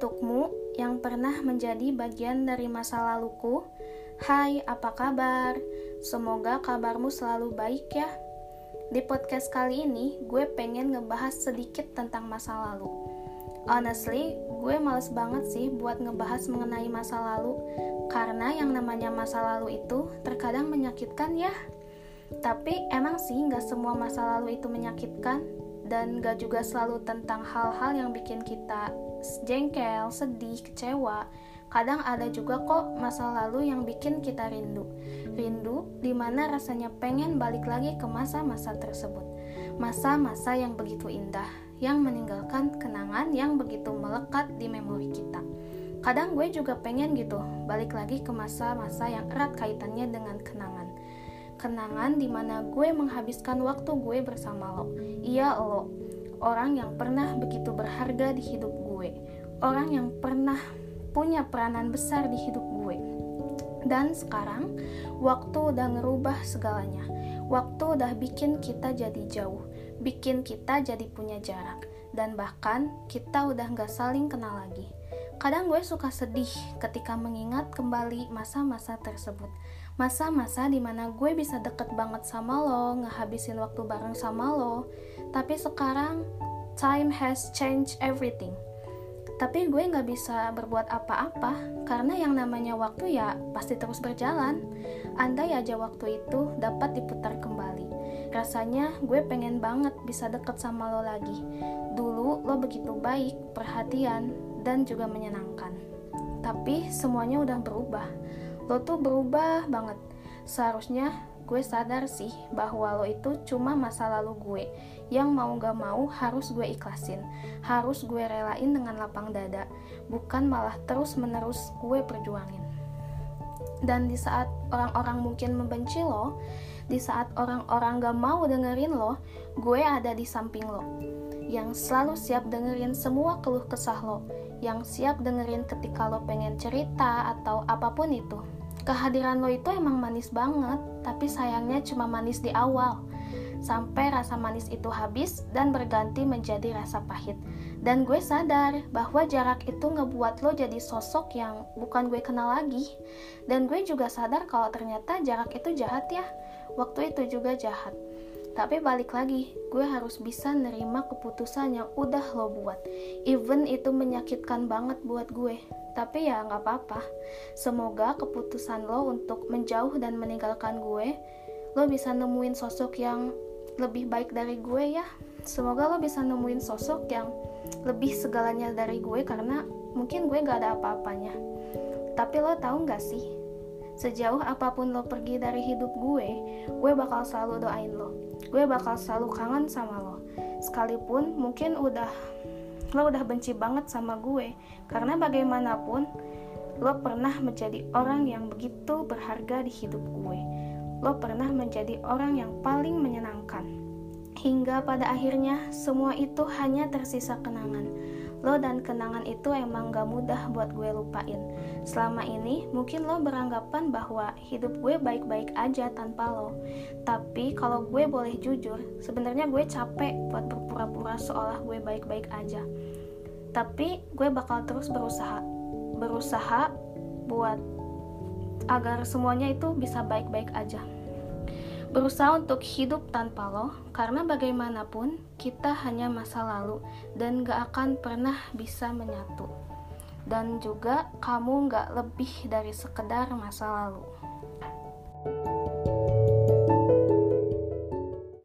Untukmu yang pernah menjadi bagian dari masa laluku, hai, apa kabar? Semoga kabarmu selalu baik ya. Di podcast kali ini, gue pengen ngebahas sedikit tentang masa lalu. Honestly, gue males banget sih buat ngebahas mengenai masa lalu, karena yang namanya masa lalu itu terkadang menyakitkan ya. Tapi emang sih nggak semua masa lalu itu menyakitkan, dan gak juga selalu tentang hal-hal yang bikin kita jengkel, sedih, kecewa. Kadang ada juga kok masa lalu yang bikin kita rindu. Rindu di mana rasanya pengen balik lagi ke masa-masa tersebut. Masa-masa yang begitu indah, yang meninggalkan kenangan yang begitu melekat di memori kita. Kadang gue juga pengen gitu, balik lagi ke masa-masa yang erat kaitannya dengan kenangan. Kenangan di mana gue menghabiskan waktu gue bersama lo. Iya lo, orang yang pernah begitu berharga di hidup gue, orang yang pernah punya peranan besar di hidup gue. Dan sekarang, waktu udah ngerubah segalanya. Waktu udah bikin kita jadi jauh, bikin kita jadi punya jarak, dan bahkan kita udah gak saling kenal lagi. Kadang gue suka sedih ketika mengingat kembali masa-masa tersebut. Masa-masa di mana gue bisa deket banget sama lo, ngehabisin waktu bareng sama lo. Tapi sekarang, time has changed everything tapi gue nggak bisa berbuat apa-apa karena yang namanya waktu ya pasti terus berjalan. Andai aja waktu itu dapat diputar kembali. Rasanya gue pengen banget bisa deket sama lo lagi. Dulu lo begitu baik, perhatian, dan juga menyenangkan. Tapi semuanya udah berubah. Lo tuh berubah banget. Seharusnya gue sadar sih bahwa lo itu cuma masa lalu gue. Yang mau gak mau harus gue ikhlasin. Harus gue relain dengan lapang dada. Bukan malah terus menerus gue perjuangin. Dan di saat orang-orang mungkin membenci lo di saat orang-orang gak mau dengerin lo gue ada di samping lo. Yang selalu siap dengerin semua keluh kesah lo. Yang siap dengerin ketika lo pengen cerita atau apa pun itu Kehadiran lo itu emang manis banget, tapi sayangnya cuma manis di awal. Sampai rasa manis itu habis dan berganti menjadi rasa pahit. Dan gue sadar bahwa jarak itu ngebuat lo jadi sosok yang bukan gue kenal lagi. Dan gue juga sadar kalau ternyata jarak itu jahat ya. Waktu itu juga jahat. Tapi balik lagi, gue harus bisa nerima keputusan yang udah lo buat. Even itu menyakitkan banget buat gue. Tapi ya nggak apa-apa. Semoga keputusan lo untuk menjauh dan meninggalkan gue, lo bisa nemuin sosok yang lebih baik dari gue ya. Semoga lo bisa nemuin sosok yang lebih segalanya dari gue karena mungkin gue gak ada apa-apanya. Tapi lo tahu gak sih, sejauh apa pun lo pergi dari hidup gue, gue bakal selalu doain lo. Gue bakal selalu kangen sama lo. Sekalipun mungkin udah lo udah benci banget sama gue. Karena bagaimanapun lo pernah menjadi orang yang begitu berharga di hidup gue. Lo pernah menjadi orang yang paling menyenangkan. Hingga pada akhirnya semua itu hanya tersisa kenangan Lo dan kenangan itu emang gak mudah buat gue lupain. Selama ini mungkin lo beranggapan bahwa hidup gue baik-baik aja tanpa lo. Tapi kalau gue boleh jujur, sebenarnya gue capek buat berpura-pura seolah gue baik-baik aja. Tapi gue bakal terus berusaha. Berusaha buat agar semuanya itu bisa baik-baik aja berusaha untuk hidup tanpa lo, karena bagaimanapun kita hanya masa lalu dan gak akan pernah bisa menyatu. Dan juga kamu gak lebih dari sekedar masa lalu.